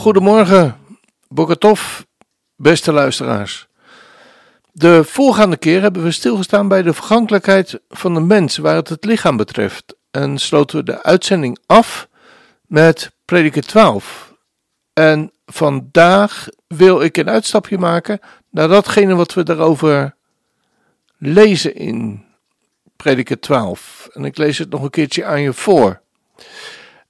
Goedemorgen, Bokatov, beste luisteraars. De voorgaande keer hebben we stilgestaan bij de vergankelijkheid van de mens waar het het lichaam betreft en sloten we de uitzending af met Prediker 12. En vandaag wil ik een uitstapje maken naar datgene wat we daarover lezen in Prediker 12. En ik lees het nog een keertje aan je voor.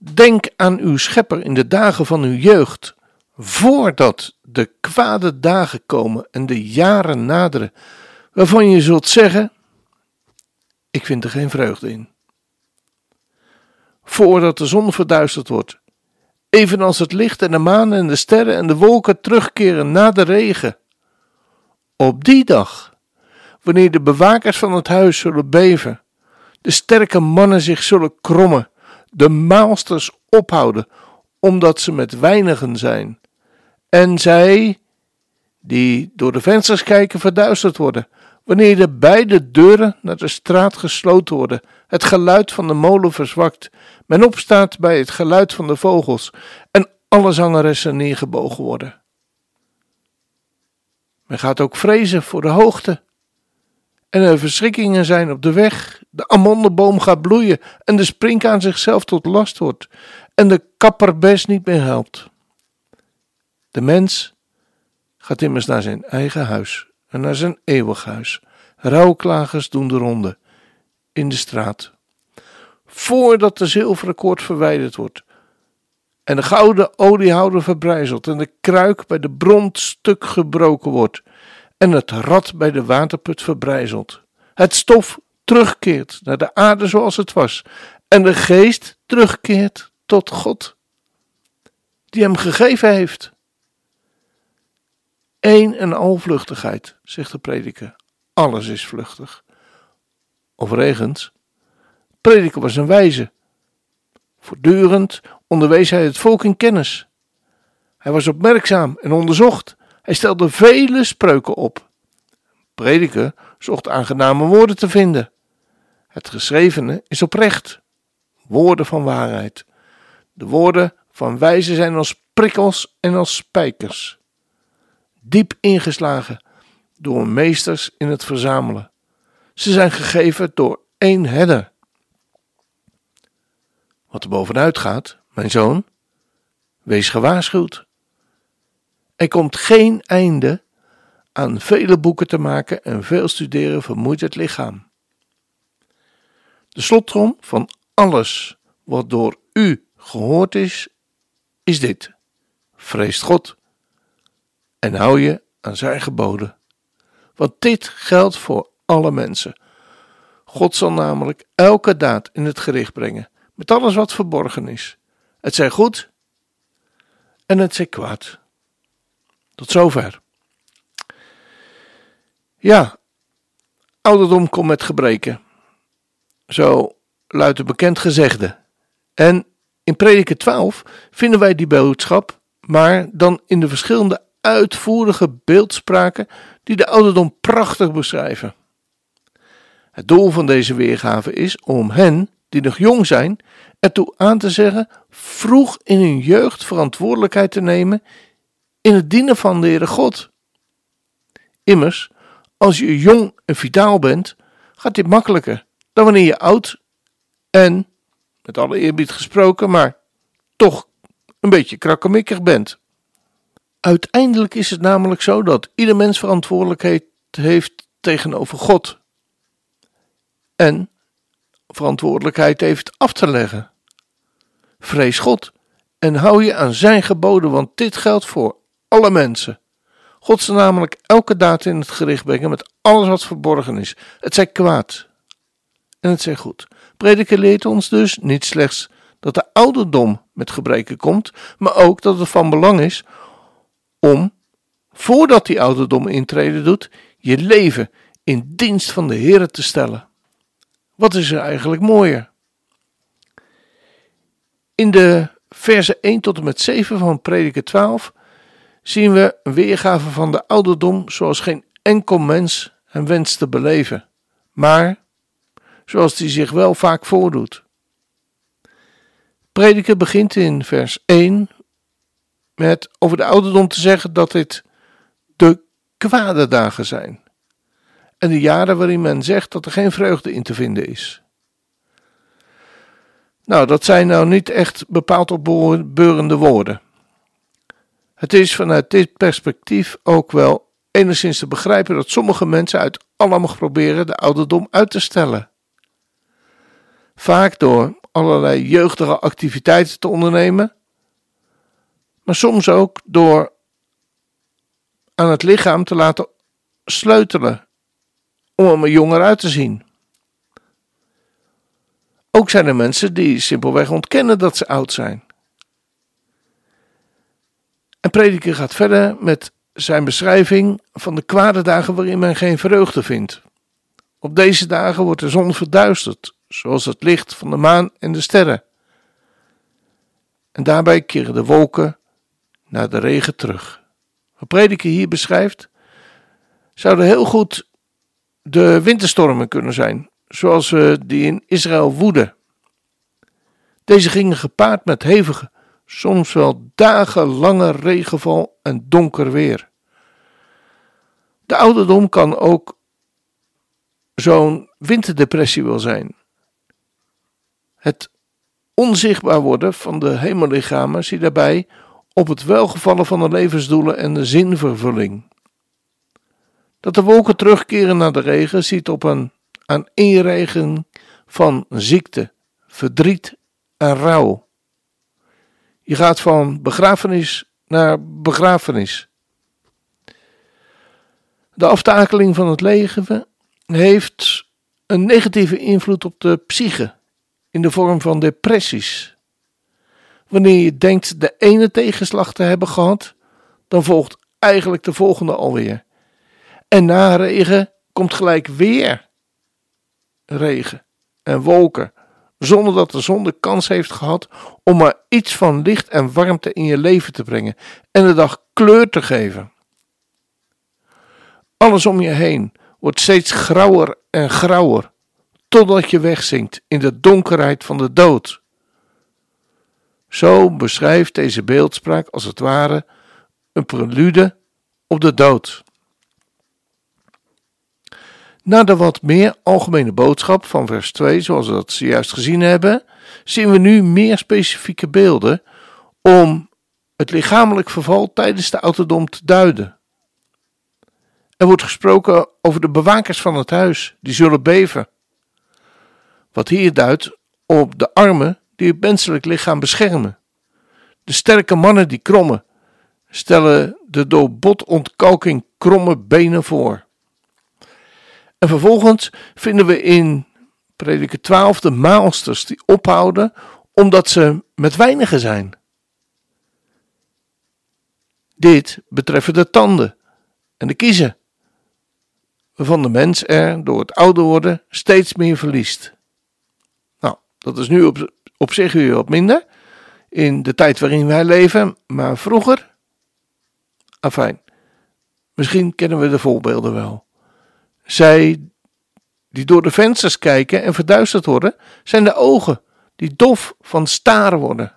Denk aan uw schepper in de dagen van uw jeugd, voordat de kwade dagen komen en de jaren naderen, waarvan je zult zeggen: Ik vind er geen vreugde in. Voordat de zon verduisterd wordt, evenals het licht en de maan en de sterren en de wolken terugkeren na de regen. Op die dag, wanneer de bewakers van het huis zullen beven, de sterke mannen zich zullen krommen, de maalsters ophouden, omdat ze met weinigen zijn, en zij, die door de vensters kijken, verduisterd worden, wanneer de beide deuren naar de straat gesloten worden, het geluid van de molen verzwakt, men opstaat bij het geluid van de vogels en alle zangeressen neergebogen worden. Men gaat ook vrezen voor de hoogte. En er verschrikkingen zijn op de weg. De amandelboom gaat bloeien en de springkaan zichzelf tot last wordt en de kapperbes niet meer helpt. De mens gaat immers naar zijn eigen huis en naar zijn eeuwig huis. Rouwklagers doen de ronde in de straat. Voordat de zilveren koord verwijderd wordt en de gouden oliehouder verbrijzelt en de kruik bij de bron stuk gebroken wordt en het rad bij de waterput verbrijzelt. Het stof terugkeert naar de aarde zoals het was en de geest terugkeert tot God, die hem gegeven heeft. Eén en al vluchtigheid, zegt de prediker. Alles is vluchtig. Overigens, prediker was een wijze. Voortdurend onderwees hij het volk in kennis. Hij was opmerkzaam en onderzocht. Hij stelde vele spreuken op. Prediker zocht aangename woorden te vinden. Het geschrevene is oprecht. Woorden van waarheid. De woorden van wijze zijn als prikkels en als spijkers diep ingeslagen door meesters in het verzamelen. Ze zijn gegeven door één herder. Wat er bovenuit gaat, mijn zoon, wees gewaarschuwd. Er komt geen einde aan vele boeken te maken en veel studeren vermoeit het lichaam. De slottrom van alles wat door u gehoord is, is dit: vreest God en hou je aan zijn geboden. Want dit geldt voor alle mensen. God zal namelijk elke daad in het gericht brengen, met alles wat verborgen is. Het zij goed en het zij kwaad. Tot zover. Ja, ouderdom komt met gebreken. Zo luidt de bekend gezegde. En in Prediker 12 vinden wij die boodschap, maar dan in de verschillende uitvoerige beeldspraken die de ouderdom prachtig beschrijven. Het doel van deze weergave is om hen, die nog jong zijn, ertoe aan te zeggen vroeg in hun jeugd verantwoordelijkheid te nemen in het dienen van de Heere God. Immers, als je jong en vitaal bent, gaat dit makkelijker dan wanneer je oud en, met alle eerbied gesproken, maar toch een beetje krakkemikkig bent. Uiteindelijk is het namelijk zo dat ieder mens verantwoordelijkheid heeft tegenover God. En verantwoordelijkheid heeft af te leggen. Vrees God en hou je aan zijn geboden, want dit geldt voor alle mensen. God zal namelijk elke daad in het gericht brengen met alles wat verborgen is. Het zij kwaad en het zij goed. Prediker leert ons dus niet slechts dat de ouderdom met gebreken komt, maar ook dat het van belang is om, voordat die ouderdom intreden doet, je leven in dienst van de Heer te stellen. Wat is er eigenlijk mooier? In de versen 1 tot en met 7 van Prediker 12 zien we een weergave van de ouderdom zoals geen enkel mens hem wenst te beleven, maar zoals die zich wel vaak voordoet. Prediker begint in vers 1 met over de ouderdom te zeggen dat dit de kwade dagen zijn. En de jaren waarin men zegt dat er geen vreugde in te vinden is. Nou, dat zijn nou niet echt bepaald opbeurende woorden. Het is vanuit dit perspectief ook wel enigszins te begrijpen dat sommige mensen uit alle macht proberen de ouderdom uit te stellen. Vaak door allerlei jeugdige activiteiten te ondernemen, maar soms ook door aan het lichaam te laten sleutelen om er jonger uit te zien. Ook zijn er mensen die simpelweg ontkennen dat ze oud zijn. En prediker gaat verder met zijn beschrijving van de kwade dagen waarin men geen vreugde vindt. Op deze dagen wordt de zon verduisterd, zoals het licht van de maan en de sterren. En daarbij keren de wolken naar de regen terug. Wat prediker hier beschrijft, zouden heel goed de winterstormen kunnen zijn, zoals we die in Israël woeden. Deze gingen gepaard met hevige, soms wel dagenlange regenval en donker weer. De ouderdom kan ook zo'n winterdepressie wel zijn. Het onzichtbaar worden van de hemellichamen zie daarbij op het welgevallen van de levensdoelen en de zinvervulling. Dat de wolken terugkeren naar de regen ziet op een aaneenreiging van ziekte, verdriet en rouw. Je gaat van begrafenis naar begrafenis. De aftakeling van het leven heeft een negatieve invloed op de psyche in de vorm van depressies. Wanneer je denkt de ene tegenslag te hebben gehad, dan volgt eigenlijk de volgende alweer. En na regen komt gelijk weer regen en wolken, zonder dat de zon de kans heeft gehad om maar iets van licht en warmte in je leven te brengen en de dag kleur te geven. Alles om je heen wordt steeds grauwer en grauwer, totdat je wegzinkt in de donkerheid van de dood. Zo beschrijft deze beeldspraak als het ware een prelude op de dood. Na de wat meer algemene boodschap van vers 2, zoals we dat zojuist gezien hebben, zien we nu meer specifieke beelden om het lichamelijk verval tijdens de ouderdom te duiden. Er wordt gesproken over de bewakers van het huis, die zullen beven. Wat hier duidt op de armen die het menselijk lichaam beschermen. De sterke mannen die krommen, stellen de door botontkalking kromme benen voor. En vervolgens vinden we in prediker 12 de maalsters die ophouden omdat ze met weinigen zijn. Dit betreft de tanden en de kiezen, waarvan de mens er door het ouder worden steeds meer verliest. Nou, dat is nu op, op zich weer wat minder in de tijd waarin wij leven, maar vroeger, afijn, misschien kennen we de voorbeelden wel. Zij die door de vensters kijken en verduisterd worden, zijn de ogen die dof van staren worden.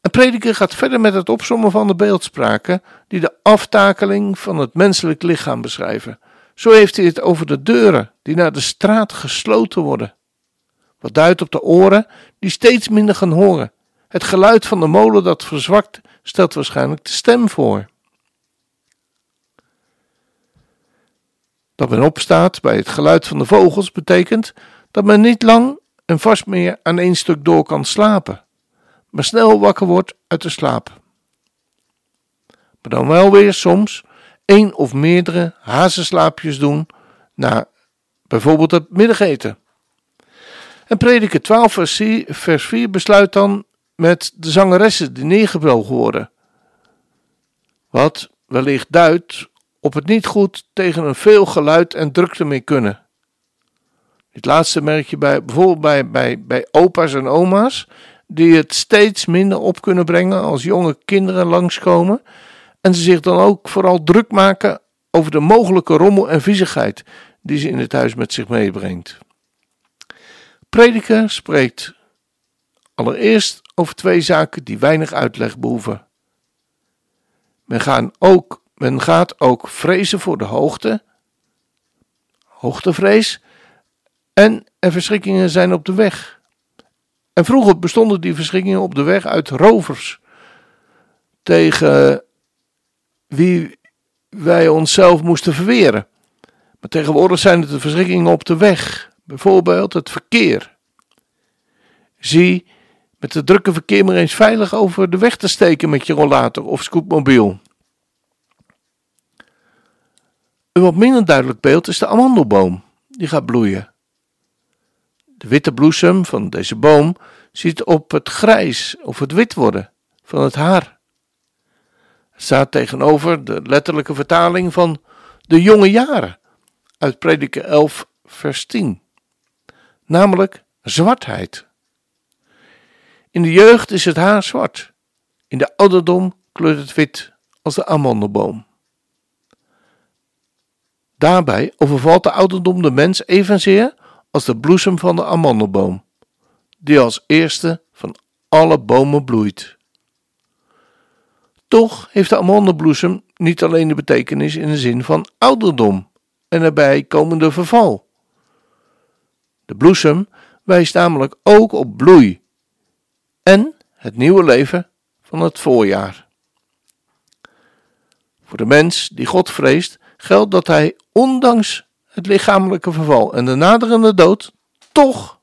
Een prediker gaat verder met het opzommen van de beeldspraken die de aftakeling van het menselijk lichaam beschrijven. Zo heeft hij het over de deuren die naar de straat gesloten worden. Wat duidt op de oren die steeds minder gaan horen. Het geluid van de molen dat verzwakt stelt waarschijnlijk de stem voor. Dat men opstaat bij het geluid van de vogels betekent dat men niet lang en vast meer aan één stuk door kan slapen, maar snel wakker wordt uit de slaap. Maar dan wel weer soms één of meerdere hazenslaapjes doen na bijvoorbeeld het middageten. En prediker 12 vers 4 besluit dan met de zangeressen die neergebroken worden. Wat wellicht duidt op het niet goed tegen een veel geluid en drukte mee kunnen. Dit laatste merk je bij, bijvoorbeeld bij, bij, bij opa's en oma's, die het steeds minder op kunnen brengen als jonge kinderen langskomen. En ze zich dan ook vooral druk maken over de mogelijke rommel en viezigheid die ze in het huis met zich meebrengt. Prediker spreekt allereerst over twee zaken die weinig uitleg behoeven. Men, gaan ook, men gaat ook vrezen voor de hoogte, hoogtevrees, en er verschrikkingen zijn op de weg. En vroeger bestonden die verschrikkingen op de weg uit rovers, tegen wie wij onszelf moesten verweren. Maar tegenwoordig zijn het de verschrikkingen op de weg, bijvoorbeeld het verkeer. Zie met het drukke verkeer maar eens veilig over de weg te steken met je rollator of scootmobiel. Een wat minder duidelijk beeld is de amandelboom, die gaat bloeien. De witte bloesem van deze boom ziet op het grijs of het wit worden van het haar. Het staat tegenover de letterlijke vertaling van de jonge jaren uit Prediker 11, vers 10, namelijk zwartheid. In de jeugd is het haar zwart, in de ouderdom kleurt het wit als de amandelboom. Daarbij overvalt de ouderdom de mens evenzeer als de bloesem van de amandelboom, die als eerste van alle bomen bloeit. Toch heeft de amandelbloesem niet alleen de betekenis in de zin van ouderdom en erbij komende verval. De bloesem wijst namelijk ook op bloei en het nieuwe leven van het voorjaar. Voor de mens die God vreest, geldt dat hij ondanks het lichamelijke verval en de naderende dood toch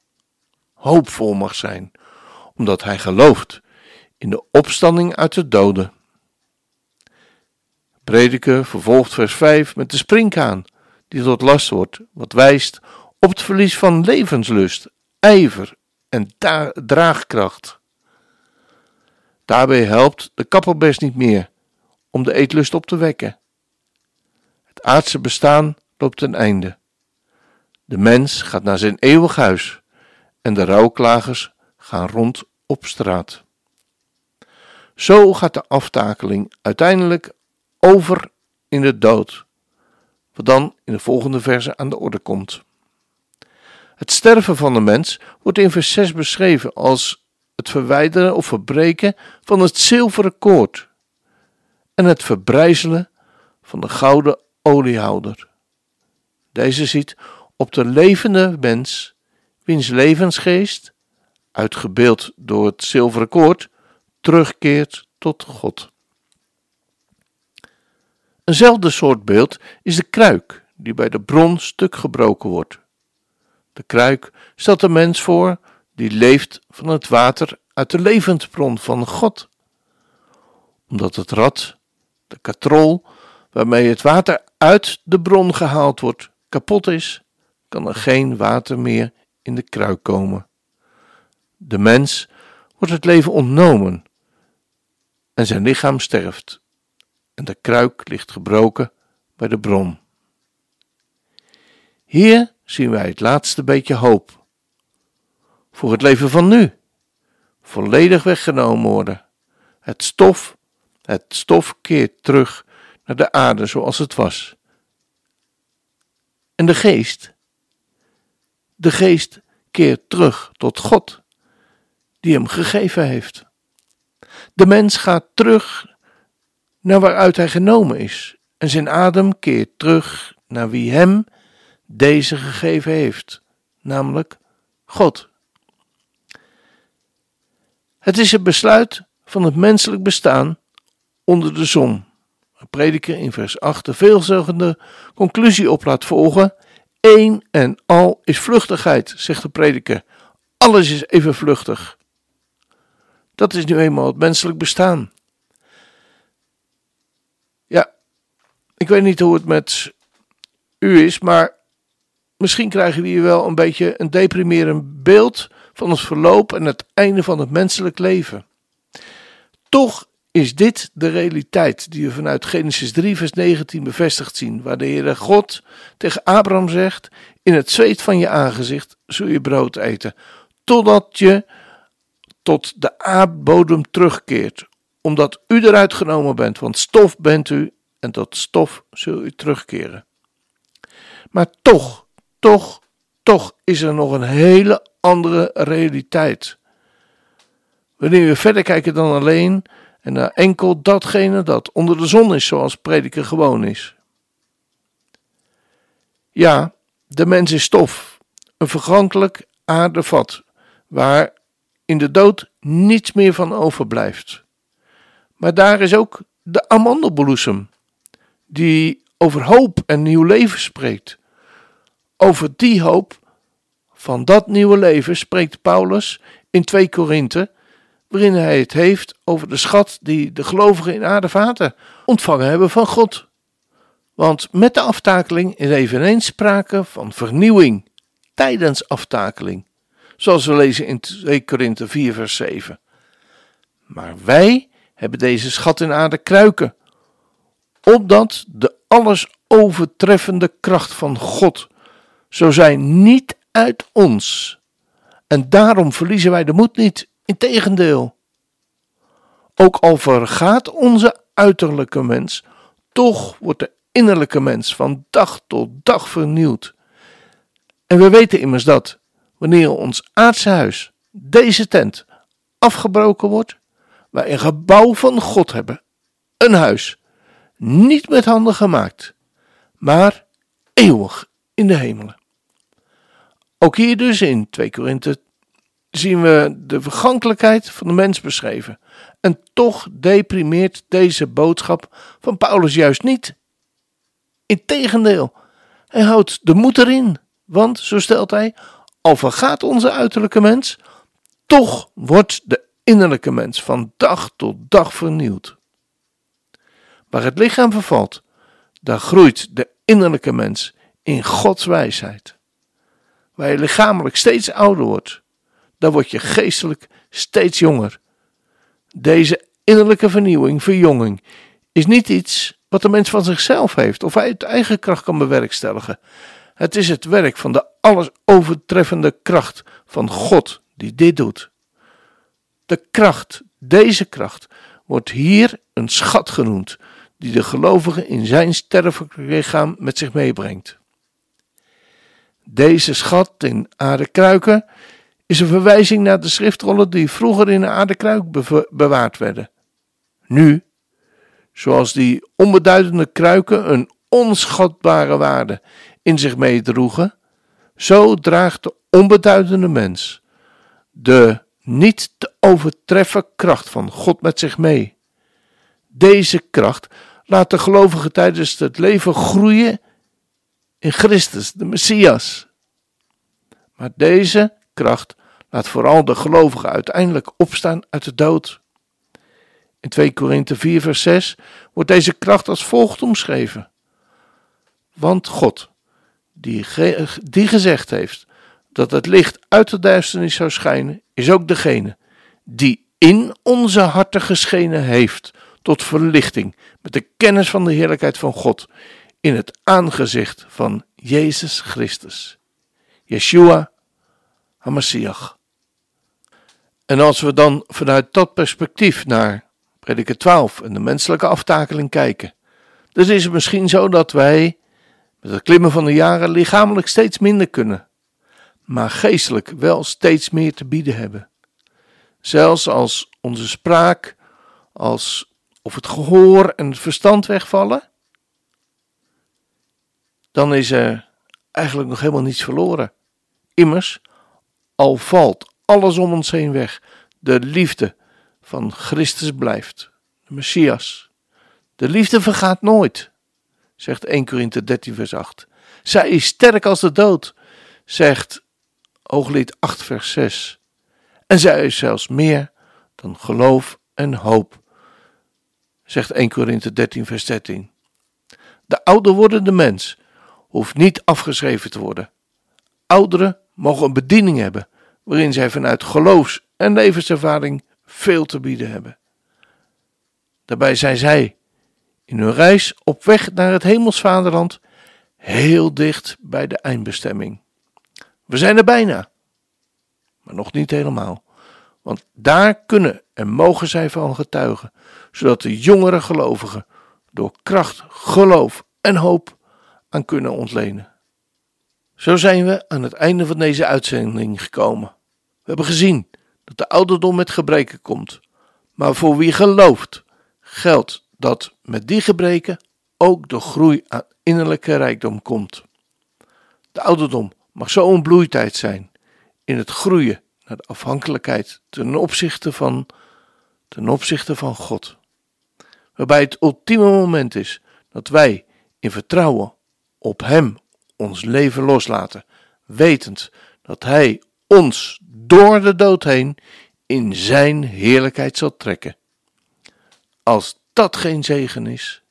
hoopvol mag zijn, omdat hij gelooft in de opstanding uit de doden. Prediker vervolgt vers 5 met de springkaan, die tot last wordt, wat wijst op het verlies van levenslust, ijver en draagkracht. Daarbij helpt de kapperbest niet meer om de eetlust op te wekken. Het aardse bestaan loopt ten einde. De mens gaat naar zijn eeuwig huis en de rouwklagers gaan rond op straat. Zo gaat de aftakeling uiteindelijk over in de dood, wat dan in de volgende verse aan de orde komt. Het sterven van de mens wordt in vers 6 beschreven als het verwijderen of verbreken van het zilveren koord en het verbrijzelen van de gouden oliehouder. Deze ziet op de levende mens, wiens levensgeest, uitgebeeld door het zilveren koord, terugkeert tot God. Eenzelfde soort beeld is de kruik die bij de bron stuk gebroken wordt. De kruik stelt de mens voor die leeft van het water uit de levensbron van God. Omdat het rad, de katrol, waarmee het water uit de bron gehaald wordt, kapot is, kan er geen water meer in de kruik komen. De mens wordt het leven ontnomen en zijn lichaam sterft en de kruik ligt gebroken bij de bron. Hier zien wij het laatste beetje hoop voor het leven van nu, volledig weggenomen worden. Het stof, het stof keert terug naar de aarde zoals het was. En de geest, de geest keert terug tot God, die hem gegeven heeft. De mens gaat terug naar waaruit hij genomen is, en zijn adem keert terug naar wie hem deze gegeven heeft, namelijk God. Het is het besluit van het menselijk bestaan onder de zon. Prediker in vers 8 de veelzeggende conclusie op laat volgen. Eén en al is vluchtigheid, zegt de prediker. Alles is even vluchtig. Dat is nu eenmaal het menselijk bestaan. Ja, ik weet niet hoe het met u is, maar misschien krijgen we hier wel een beetje een deprimerend beeld van het verloop en het einde van het menselijk leven. Toch is dit de realiteit die we vanuit Genesis 3, vers 19 bevestigd zien, waar de Heere God tegen Abraham zegt: In het zweet van je aangezicht zul je brood eten, totdat je tot de aardbodem terugkeert, omdat u eruit genomen bent, want stof bent u en tot stof zul u terugkeren. Maar toch, toch, toch is er nog een hele andere realiteit. Wanneer we verder kijken dan alleen en naar enkel datgene dat onder de zon is, zoals prediker gewoon is. Ja, de mens is stof, een vergankelijk aardevat, waar in de dood niets meer van overblijft. Maar daar is ook de amandelbloesem, die over hoop en nieuw leven spreekt. Over die hoop van dat nieuwe leven spreekt Paulus in 2 Korinthe, waarin hij het heeft over de schat die de gelovigen in aardevaten ontvangen hebben van God. Want met de aftakeling is eveneens sprake van vernieuwing tijdens aftakeling, zoals we lezen in 2 Korinthe 4 vers 7. Maar wij hebben deze schat in aarde kruiken, opdat de alles overtreffende kracht van God zo zijn niet uit ons. En daarom verliezen wij de moed niet, integendeel. Ook al vergaat onze uiterlijke mens, toch wordt de innerlijke mens van dag tot dag vernieuwd. En we weten immers dat, wanneer ons aardse huis, deze tent, afgebroken wordt, wij een gebouw van God hebben, een huis, niet met handen gemaakt, maar eeuwig in de hemelen. Ook hier dus in 2 Korinthe zien we de vergankelijkheid van de mens beschreven. En toch deprimeert deze boodschap van Paulus juist niet. Integendeel, hij houdt de moed erin, want, zo stelt hij, al vergaat onze uiterlijke mens, toch wordt de innerlijke mens van dag tot dag vernieuwd. Waar het lichaam vervalt, daar groeit de innerlijke mens in Gods wijsheid. Waar je lichamelijk steeds ouder wordt, daar word je geestelijk steeds jonger. Deze innerlijke vernieuwing, verjonging, is niet iets wat de mens van zichzelf heeft of hij uit eigen kracht kan bewerkstelligen. Het is het werk van de alles overtreffende kracht van God die dit doet. De kracht, deze kracht, wordt hier een schat genoemd, die de gelovige in zijn sterfelijk lichaam met zich meebrengt. Deze schat in aardekruiken is een verwijzing naar de schriftrollen die vroeger in een aardekruik bewaard werden. Nu, zoals die onbeduidende kruiken een onschatbare waarde in zich meedroegen, zo draagt de onbeduidende mens de niet te overtreffen kracht van God met zich mee. Deze kracht laat de gelovige tijdens het leven groeien in Christus, de Messias. Maar deze kracht laat vooral de gelovigen uiteindelijk opstaan uit de dood. In 2 Korinthe 4 vers 6 wordt deze kracht als volgt omschreven. Want God, die, die gezegd heeft dat het licht uit de duisternis zou schijnen, is ook degene die in onze harten geschenen heeft tot verlichting met de kennis van de heerlijkheid van God in het aangezicht van Jezus Christus. Yeshua HaMashiach. En als we dan vanuit dat perspectief naar prediker 12 en de menselijke aftakeling kijken, dan is het misschien zo dat wij met het klimmen van de jaren lichamelijk steeds minder kunnen, maar geestelijk wel steeds meer te bieden hebben. Zelfs als onze spraak, als of het gehoor en het verstand wegvallen, dan is er eigenlijk nog helemaal niets verloren. Immers, al valt alles om ons heen weg, de liefde van Christus blijft, de Messias. De liefde vergaat nooit, zegt 1 Korinthe 13 vers 8. Zij is sterk als de dood, zegt Hooglied 8 vers 6. En zij is zelfs meer dan geloof en hoop, zegt 1 Korinthe 13 vers 13. De ouder wordende mens hoeft niet afgeschreven te worden, ouderen mogen een bediening hebben waarin zij vanuit geloofs- en levenservaring veel te bieden hebben. Daarbij zijn zij in hun reis op weg naar het hemelsvaderland heel dicht bij de eindbestemming. We zijn er bijna, maar nog niet helemaal. Want daar kunnen en mogen zij van getuigen, zodat de jongere gelovigen door kracht, geloof en hoop aan kunnen ontlenen. Zo zijn we aan het einde van deze uitzending gekomen. We hebben gezien dat de ouderdom met gebreken komt, maar voor wie gelooft geldt dat met die gebreken ook de groei aan innerlijke rijkdom komt. De ouderdom mag zo een bloeitijd zijn in het groeien naar de afhankelijkheid ten opzichte van, ten opzichte van God. Waarbij het ultieme moment is dat wij in vertrouwen op Hem ons leven loslaten, wetend dat Hij ons door de dood heen in Zijn heerlijkheid zal trekken. Als dat geen zegen is.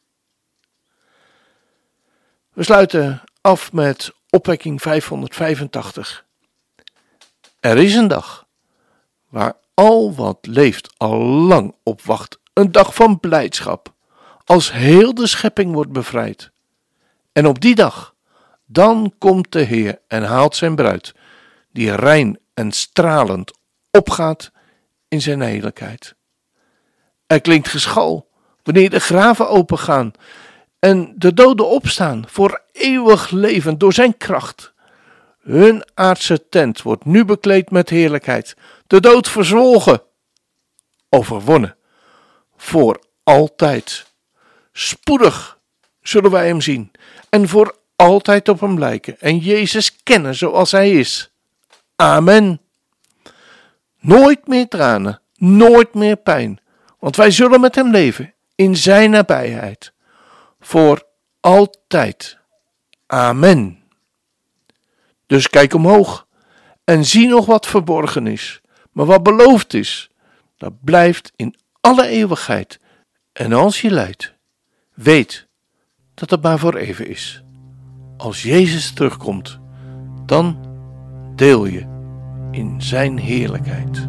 We sluiten af met opwekking 585. Er is een dag waar al wat leeft al lang op wacht. Een dag van blijdschap, als heel de schepping wordt bevrijd. En op die dag, dan komt de Heer en haalt zijn bruid, die rein en stralend opgaat in zijn heerlijkheid. Er klinkt geschal wanneer de graven opengaan en de doden opstaan voor eeuwig leven door zijn kracht. Hun aardse tent wordt nu bekleed met heerlijkheid, de dood verzwolgen, overwonnen, voor altijd. Spoedig zullen wij hem zien en voor altijd op hem lijken en Jezus kennen zoals hij is. Amen. Nooit meer tranen, nooit meer pijn, want wij zullen met hem leven in zijn nabijheid. Voor altijd. Amen. Dus kijk omhoog en zie nog wat verborgen is, maar wat beloofd is, dat blijft in alle eeuwigheid. En als je lijdt, weet dat het maar voor even is. Als Jezus terugkomt, dan deel je in Zijn heerlijkheid.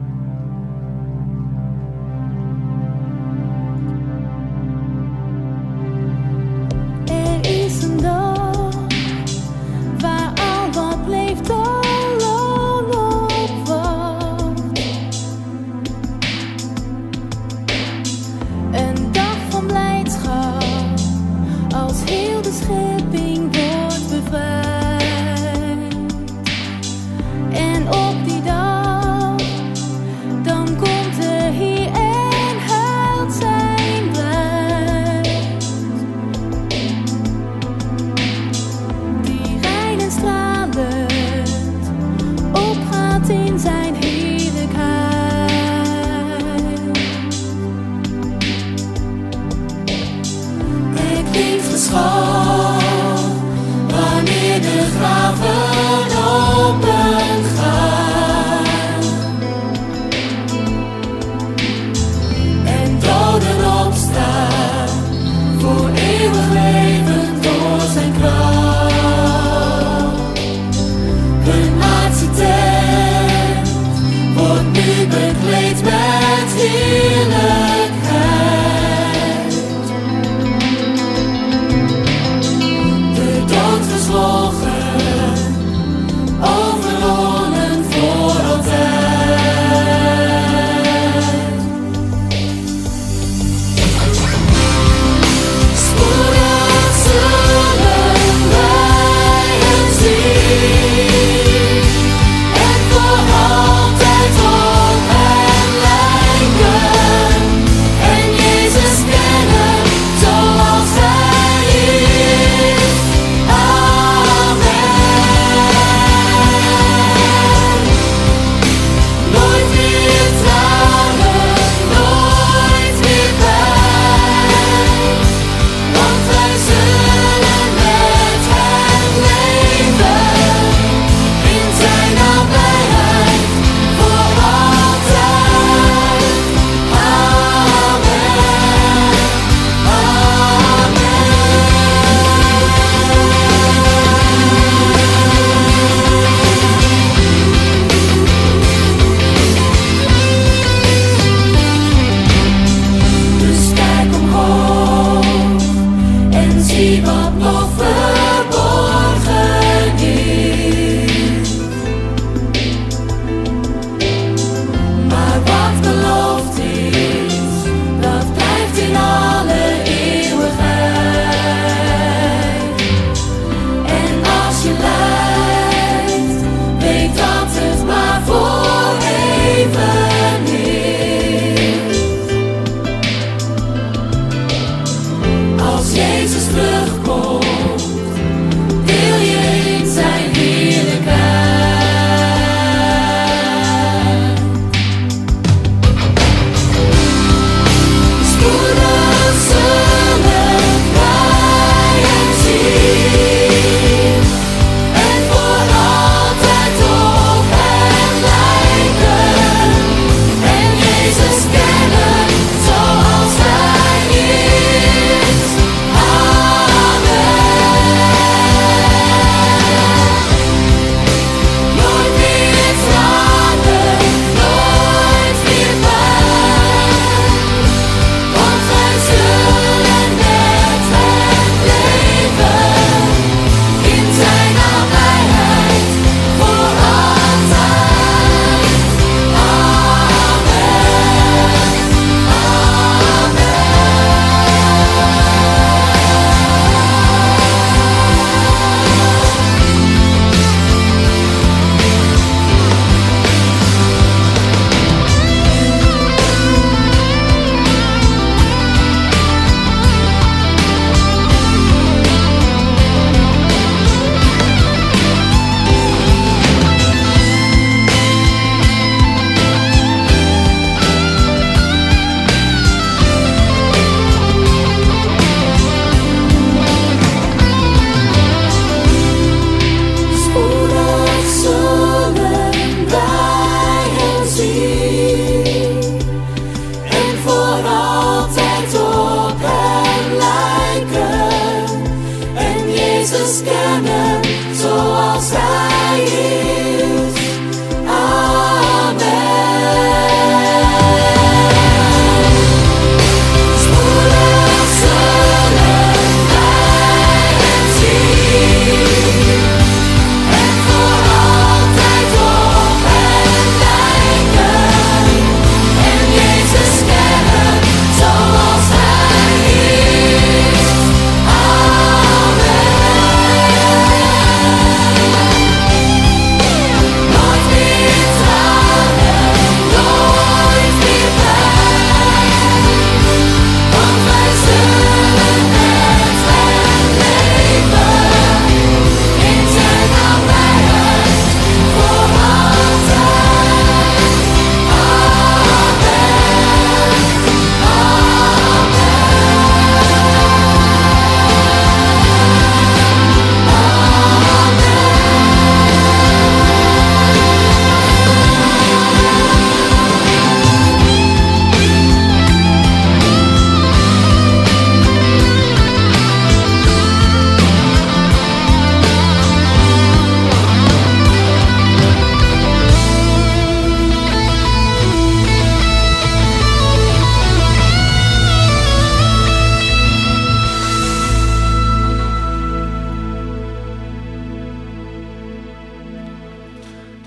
love.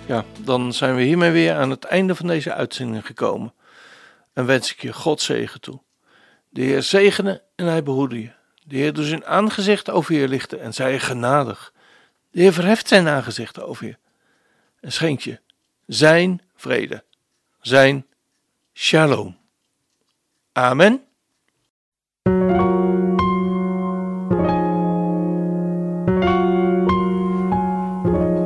Ja, dan zijn we hiermee weer aan het einde van deze uitzending gekomen. En wens ik je God zegen toe. De Heer zegene en hij behoede je. De Heer doet zijn aangezicht over je lichten en zij genadig. De Heer verheft zijn aangezicht over je en schenkt je zijn vrede, zijn shalom. Amen.